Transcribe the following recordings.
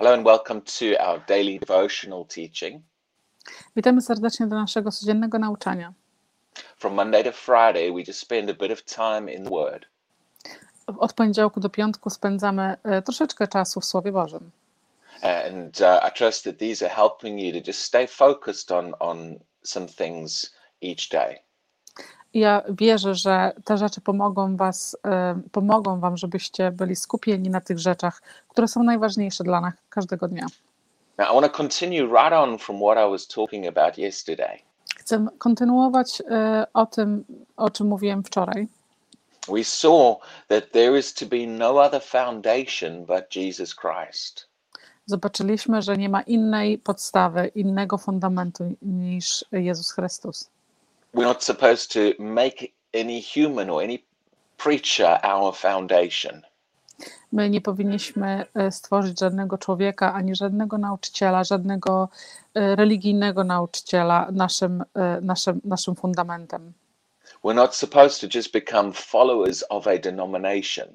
Hello and welcome to our daily devotional teaching. Witamy serdecznie do naszego codziennego nauczania. From Monday to Friday, we just spend a bit of time in the Word. Od poniedziałku do piątku spędzamy e, troszeczkę czasu w Słowie Bożym. And uh, I trust that these are helping you to just stay focused on, on some things each day. Ja wierzę, że te rzeczy pomogą, was, e, pomogą Wam, żebyście byli skupieni na tych rzeczach, które są najważniejsze dla nas każdego dnia. Now, I want to continue right on from what I was talking about yesterday. Chcę kontynuować e, o tym, o czym mówiłem wczoraj. We saw that there is to be no other foundation but Jesus Christ. Zobaczyliśmy, że nie ma innej podstawy, innego fundamentu niż Jezus Chrystus. We're not supposed to make any human or any preacher our foundation. My nie powinniśmy e, stworzyć żadnego człowieka, ani żadnego nauczyciela, żadnego e, religijnego nauczyciela naszym, e, naszym, naszym fundamentem. We're not supposed to just become followers of a denomination.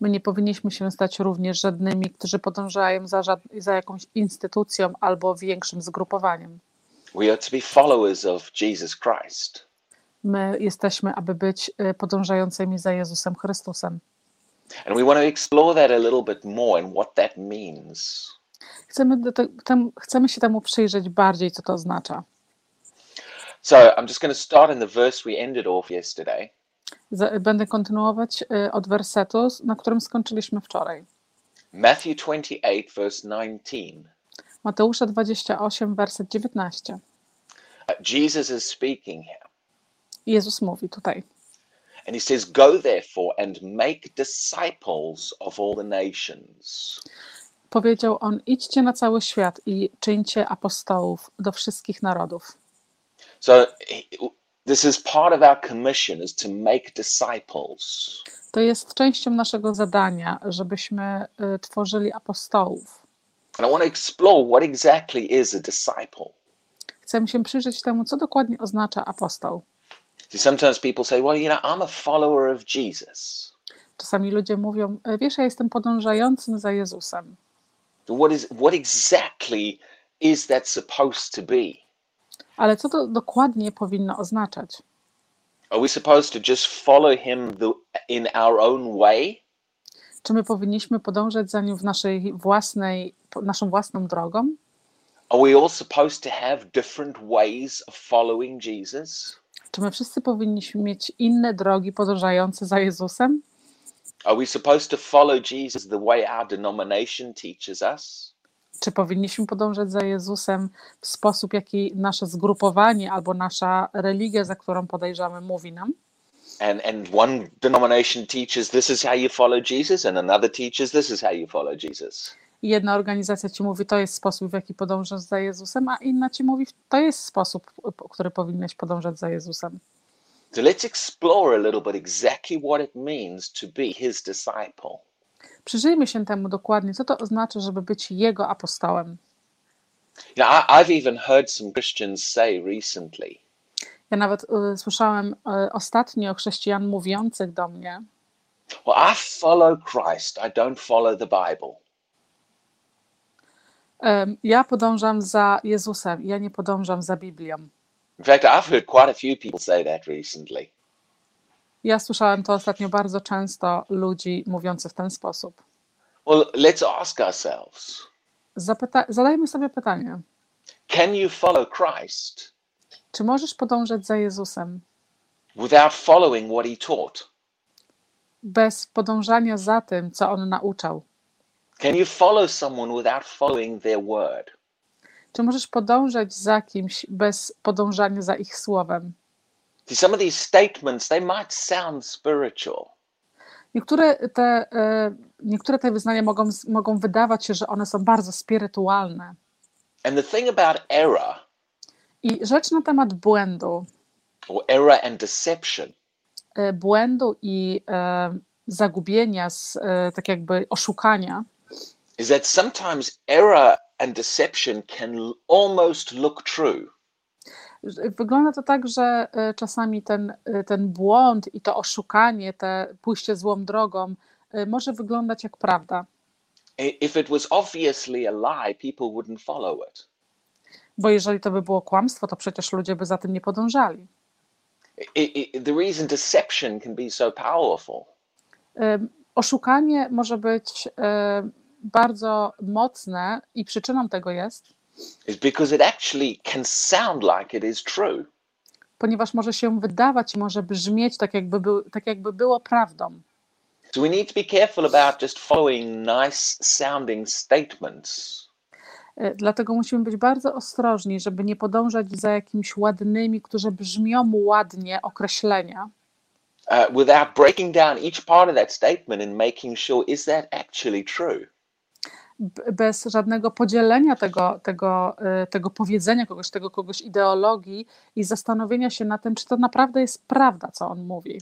My nie powinniśmy się stać również żadnymi, którzy podążają za, żad- za jakąś instytucją albo większym zgrupowaniem. We are to be followers of Jesus Christ. My jesteśmy, aby być e, podążającymi za Jezusem Chrystusem. And we want to explore that a little bit more and what that means. Chcemy, te, tem, chcemy się temu przyjrzeć bardziej, co to oznacza. So I'm just going to start in the verse we ended off yesterday. Będę kontynuować e, od wersetu, na którym skończyliśmy wczoraj. Matthew 28, verse 19. Mateusza 28, werset 19. Uh, Jesus is speaking here. Jezus mówi tutaj. And he says, Go therefore and make disciples of all the nations. Powiedział on: Idźcie na cały świat i czyńcie apostołów do wszystkich narodów. So this is part of our commission is to make disciples. To jest częścią naszego zadania, żebyśmy y, tworzyli apostołów. And I want to explore what exactly is a disciple. Chcemy się przyjrzeć temu, co dokładnie oznacza apostoł. See, sometimes people say, well, you know, I'm a follower of Jesus. Czasami ludzie mówią: "E, Wiesz, ja jestem podążającym za Jezusem. What is what exactly is that supposed to be? Ale co to dokładnie powinno oznaczać? Are we supposed to just follow him the, in our own way? Czy my powinniśmy podążać za nim w naszej własnej, naszą własną drogą? Are we all supposed to have different ways of following Jesus? Czy my wszyscy powinniśmy mieć inne drogi podążające za Jezusem? Are we supposed to follow Jesus the way our denomination teaches us? Czy powinniśmy podążać za Jezusem w sposób, jaki nasze zgrupowanie albo nasza religia, za którą podejrzamy, mówi nam? And and one denomination teaches this is how you follow Jesus, and another teaches this is how you follow Jesus. Jedna organizacja ci mówi, to jest sposób, w jaki podążasz za Jezusem, a inna ci mówi, to jest sposób, w który powinieneś podążać za Jezusem. So let's explore a little bit exactly what it means to be his disciple. Przyjrzyjmy się temu dokładnie, co to oznacza, żeby być Jego apostołem. You know, I've even heard some Christians say recently, Ja nawet y, słyszałem y, ostatnio chrześcijan mówiących do mnie, Well, I follow Christ, I don't follow the Bible. ja podążam za Jezusem, ja nie podążam za Biblią. In fact, I've heard quite a few people say that recently. Ja słyszałem to ostatnio bardzo często ludzi mówiących w ten sposób. Well, let's ask ourselves Zapyta- zadajmy sobie pytanie, can you follow Christ czy możesz podążać za Jezusem without following what he taught? bez podążania za tym, co On nauczał? Can you follow someone without following their word? Czy możesz podążać za kimś bez podążania za ich słowem? See, some of these statements, they might sound spiritual, Niektóre te, e, niektóre te wyznania mogą, mogą wydawać się, że one są bardzo spirytualne. and the thing about error I rzecz na temat błędu, or error and deception e, błędu i e, zagubienia, z, e, tak jakby oszukania, is that sometimes error and deception can almost look true. Wygląda to tak, że e, czasami ten, e, ten błąd i to oszukanie, te pójście złą drogą może wyglądać jak prawda. If it was obviously a lie, people wouldn't follow it. Bo jeżeli to by było kłamstwo, to przecież ludzie by za tym nie podążali. The reason deception can be so powerful Oszukanie może być bardzo mocne i przyczyną tego jest, is because it actually can sound like it is true. ponieważ może się wydawać i może brzmieć tak, jakby, był, tak jakby było prawdą. So we need to be careful about just following nice sounding statements. Y, Dlatego musimy być bardzo ostrożni, żeby nie podążać za jakimiś ładnymi, które brzmią ładnie określenia, uh, without breaking down each part of that statement and making sure is that actually true? bez żadnego podzielenia tego, tego, y, tego powiedzenia kogoś, tego kogoś ideologii i zastanowienia się na tym, czy to naprawdę jest prawda, co on mówi.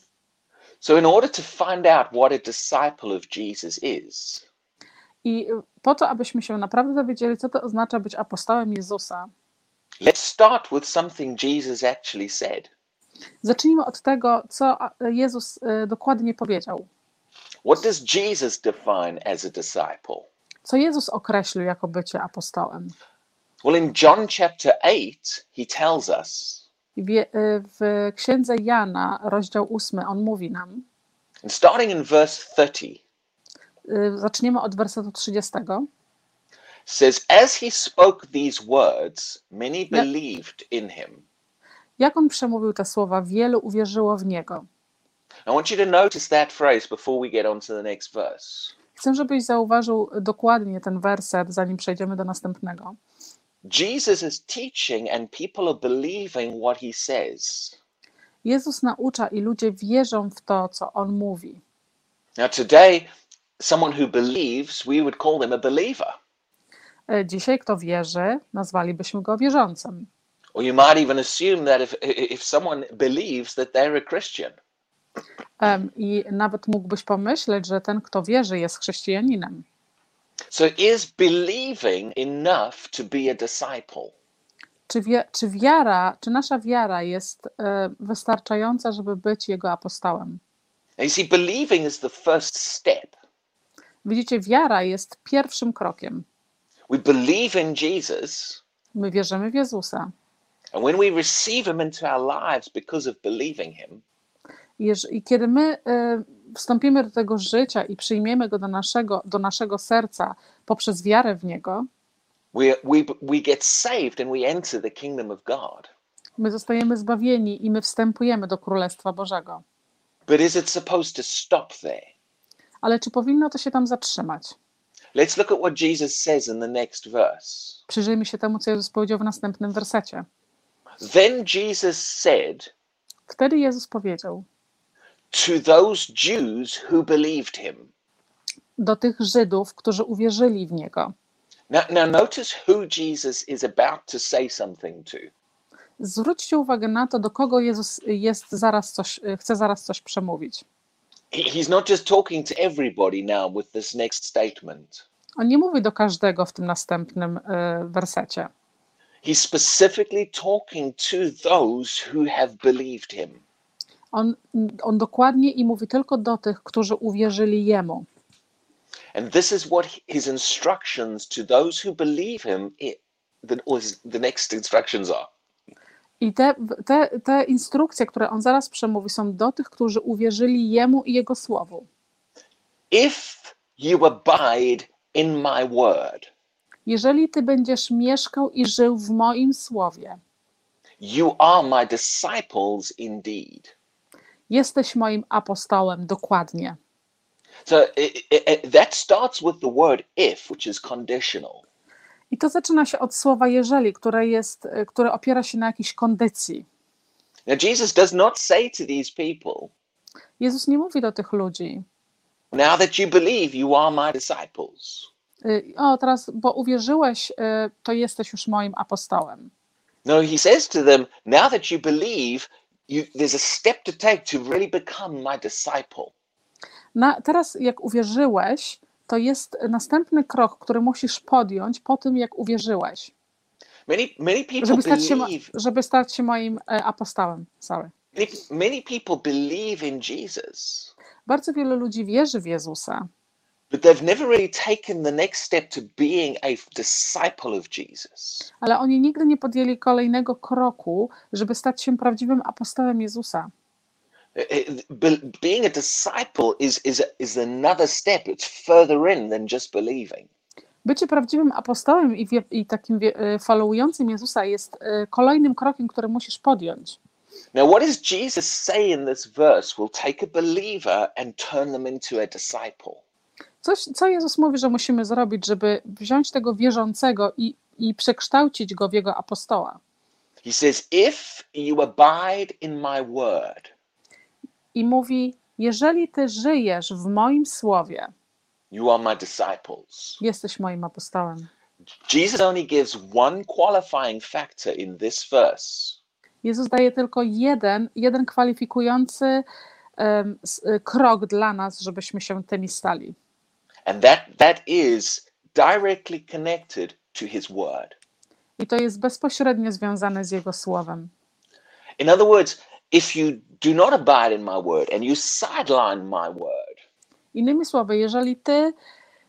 So, in order to find out what a disciple of Jesus is, I y, po to, abyśmy się naprawdę dowiedzieli, co to oznacza być apostołem Jezusa, let's start with something Jesus actually said. zacznijmy od tego, co Jezus y, dokładnie powiedział. What does Jesus define as a disciple? Co Jezus określił jako bycie apostołem. Well, in John chapter 8, he tells us, y, W księdze Jana, rozdział 8, on mówi nam, starting in verse 30, y, zaczniemy od wersetu 30. says, As he spoke these words, many believed in him. Jak on przemówił te słowa, wielu uwierzyło w niego. I want you to notice that phrase before we get on to the next verse. Chcę, żebyś zauważył dokładnie ten werset, zanim przejdziemy do następnego. Jesus is teaching, and people are believing what he says. Jezus naucza i ludzie wierzą w to, co on mówi. Now, today, someone who believes, we would call them a believer. E, Dzisiaj, kto wierzy, nazwalibyśmy go wierzącym. Or you might even assume that if, if someone believes that they're a Christian. Em, I nawet mógłbyś pomyśleć, że ten, kto wierzy, jest chrześcijaninem. So, is believing enough to be a disciple? Czy, wie, czy wiara, czy nasza wiara jest e, wystarczająca, żeby być jego apostołem? And you see, believing is the first step. Widzicie, wiara jest pierwszym krokiem. We believe in Jesus, My wierzymy w Jezusa. and when we receive him into our lives because of believing him, I kiedy my e, wstąpimy do tego życia i przyjmiemy go do naszego, do naszego serca poprzez wiarę w niego, we, we, we get saved and we enter the kingdom of God. my zostajemy zbawieni i my wstępujemy do Królestwa Bożego. But is it supposed to stop there? Ale czy powinno to się tam zatrzymać? Let's look at what Jesus says in the next verse. Przyjrzyjmy się temu, co Jezus powiedział w następnym wersecie. Then Jesus said Wtedy Jezus powiedział to those Jews who believed him. do tych Żydów, którzy uwierzyli w Niego. Now, now notice who Jesus is about to say something to. Zwróćcie uwagę na to, do kogo Jezus jest zaraz coś, chce zaraz coś przemówić. He- He's not just talking to everybody now with this next statement. On nie mówi do każdego w tym następnym e, wersecie. He's specifically talking to those who have believed him. On, on dokładnie i mówi tylko do tych, którzy uwierzyli Jemu. And this is what his instructions to those who believe him, the, the next instructions are. I te, te, te instrukcje, które on zaraz przemówi, są do tych, którzy uwierzyli Jemu i Jego Słowu. If you abide in my word, Jeżeli Ty będziesz mieszkał i żył w moim Słowie, you are my disciples indeed. jesteś moim apostołem dokładnie. So it, it, it- that starts with the word if, which is conditional. I to zaczyna się od słowa jeżeli, które, jest, które opiera się na jakiejś kondycji. Now, Jesus does not say to these people, Jezus nie mówi do tych ludzi, now that you believe, you are my disciples. y, o teraz, bo uwierzyłeś, y, to jesteś już moim apostołem. No, he says to them, now that you believe, you, there's a step to take to really become my disciple. Na, teraz, jak uwierzyłeś, to jest następny krok, który musisz podjąć po tym, jak uwierzyłeś, Many, many people żeby stać się, believe, żeby stać się moim e, apostołem. Sorry. many, people believe in Jesus, Bardzo wielu ludzi wierzy w Jezusa, ale oni nigdy nie podjęli kolejnego kroku, żeby stać się prawdziwym apostołem Jezusa. Be- Being a disciple is, is, is another step, it's further in than just believing. Bycie prawdziwym apostołem i, wie, i takim wie- e, followującym Jezusa jest e, kolejnym krokiem, który musisz podjąć. Now, what does Jesus say in this verse will take a believer and turn them into a disciple? Coś, co Jezus mówi, że musimy zrobić, żeby wziąć tego wierzącego i, i przekształcić go w jego apostoła. He says, If you abide in my word, I mówi: Jeżeli ty żyjesz w moim słowie, you are my disciples. jesteś moim apostołem. Jesus only gives one qualifying factor in this verse. Jezus daje tylko jeden, jeden kwalifikujący y, krok dla nas, żebyśmy się tymi stali. And that, that is directly connected to his word. I to jest bezpośrednio związane z Jego słowem. In other words, if you do not abide in my word and you sideline my word, Innymi słowy, jeżeli ty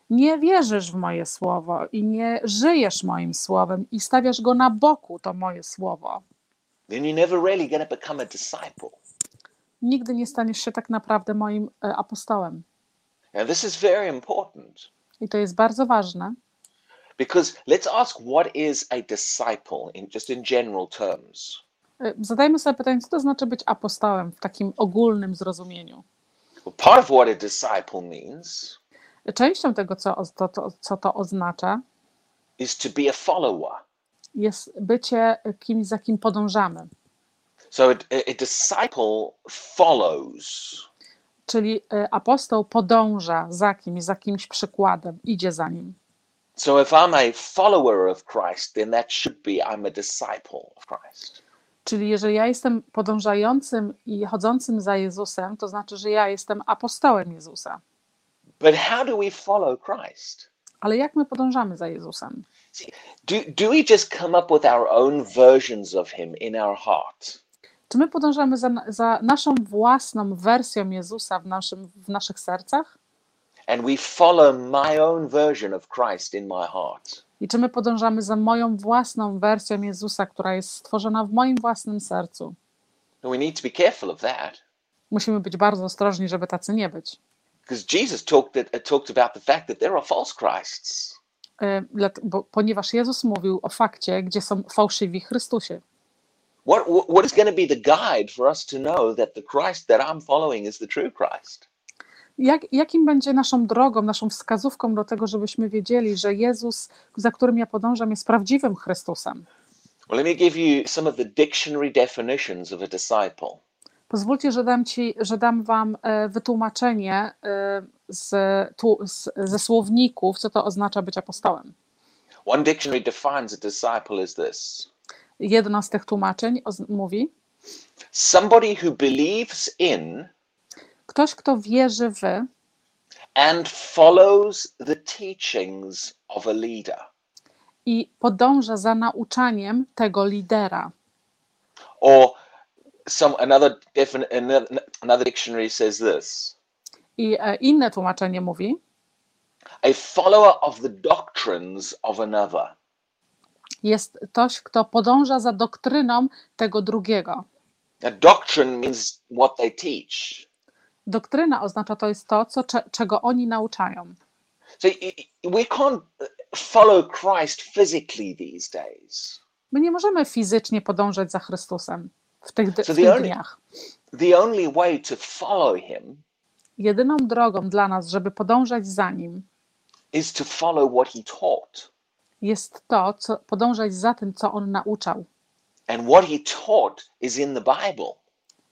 nie wierzysz w moje słowo i nie żyjesz moim słowem i stawiasz go na boku, to moje słowo, then you're never really going to become a disciple. nigdy nie staniesz się tak naprawdę moim e, apostołem. Now, this is very important I to jest bardzo ważne, because let's ask what is a disciple in just in general terms. E, Zadajmy sobie pytanie, co to znaczy być apostołem w takim ogólnym zrozumieniu. Part of what a disciple means Częścią tego, co, to, to, co to oznacza, is to be a follower. jest bycie kimś, za kim podążamy. So a, a disciple follows. Czyli e, apostoł podąża za kimś, za kimś przykładem, idzie za nim. So if I'm a follower of Christ, then that should be I'm a disciple of Christ. Czyli jeżeli ja jestem podążającym i chodzącym za Jezusem, to znaczy, że ja jestem apostołem Jezusa. But how do we follow Christ? Ale jak my podążamy za Jezusem? Do, do we just come up with our own versions of him in our heart? Czy my podążamy za, za naszą własną wersją Jezusa w, naszym, w naszych sercach? And we follow my own version of Christ in my heart? I czy my podążamy za moją własną wersją Jezusa, która jest stworzona w moim własnym sercu? Musimy być bardzo ostrożni, żeby tacy nie być. Bo, ponieważ Jezus mówił o fakcie, gdzie są fałszywi Chrystusie. What what is going to be the guide for us to know that the Christ that I'm following is the true Christ? Jak, jakim będzie naszą drogą, naszą wskazówką do tego, żebyśmy wiedzieli, że Jezus, za którym ja podążam, jest prawdziwym Chrystusem? Well, let me give you some of the dictionary definitions of a disciple. Pozwólcie, że dam, ci, że dam Wam e, wytłumaczenie e, z, tu, z, ze słowników, co to oznacza być apostołem. One dictionary defines a disciple as this Jedno z tych tłumaczeń mówi: somebody who believes in ktoś, kto wierzy w and follows the teachings of a leader. i podąża za nauczaniem tego lidera. Or some another another, another dictionary says this I e, inne tłumaczenie mówi: a follower of the doctrines of another. jest ktoś, kto podąża za doktryną tego drugiego. Now, doctrine means what they teach. Doktryna oznacza to jest to, co, cze, czego oni nauczają. So y- y- we can't follow Christ physically these days. My nie możemy fizycznie podążać za Chrystusem w tych, w So tych only- dniach. The only way to follow him Jedyną drogą dla nas, żeby podążać za nim, is to follow what he taught. jest to, co, podążać za tym, co on nauczał. And what he taught is in the Bible.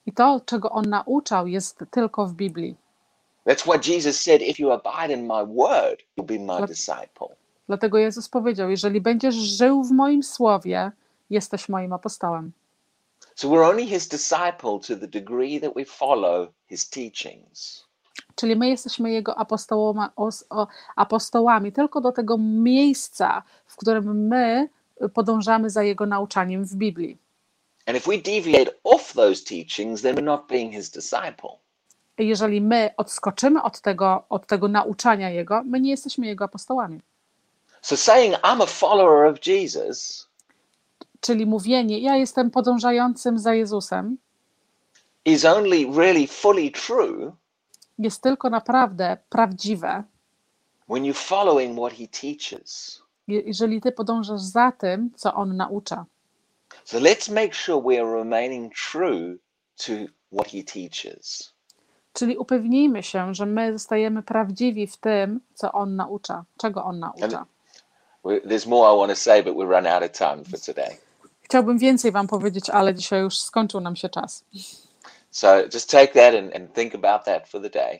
I to, czego on nauczał, jest tylko w Biblii. That's why Jesus said, If you abide in my word, you'll be my disciple. Dlatego Jezus powiedział: Jeżeli będziesz żył w moim słowie, jesteś moim apostołem. So we're only his disciple to the degree that we follow his teachings. Czyli my jesteśmy Jego apostołami tylko do tego miejsca, w którym my podążamy za Jego nauczaniem w Biblii. And if we deviate off those teachings, then we're not being his disciple. jeżeli my odskoczymy od tego, od tego nauczania Jego, my nie jesteśmy Jego apostołami. So saying I'm a follower of Jesus Czyli mówienie, ja jestem podążającym za Jezusem, is only really fully true jest tylko naprawdę prawdziwe, when you're following what he teaches. je- jeżeli ty podążasz za tym, co On naucza. So let's make sure we are remaining true to what he teaches. Czyli upewnijmy się, że my zostajemy prawdziwi w tym, co On naucza, czego On naucza. We- There's more I want to say, but we're run out of time for today. Chciałbym więcej Wam powiedzieć, ale dzisiaj już skończył nam się czas. So just take that and, and think about that for the day.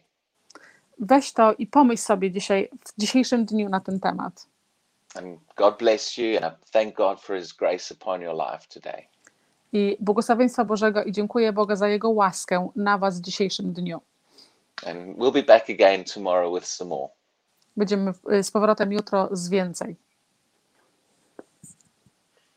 Weź to i pomyśl sobie dzisiaj, w dzisiejszym dniu na ten temat. And God bless you. And I thank God for his grace upon your life today. I błogosławieństwa Bożego i dziękuję Boga za Jego łaskę na Was w dzisiejszym dniu. And we'll be back again tomorrow with some more. Będziemy y, z powrotem jutro z więcej.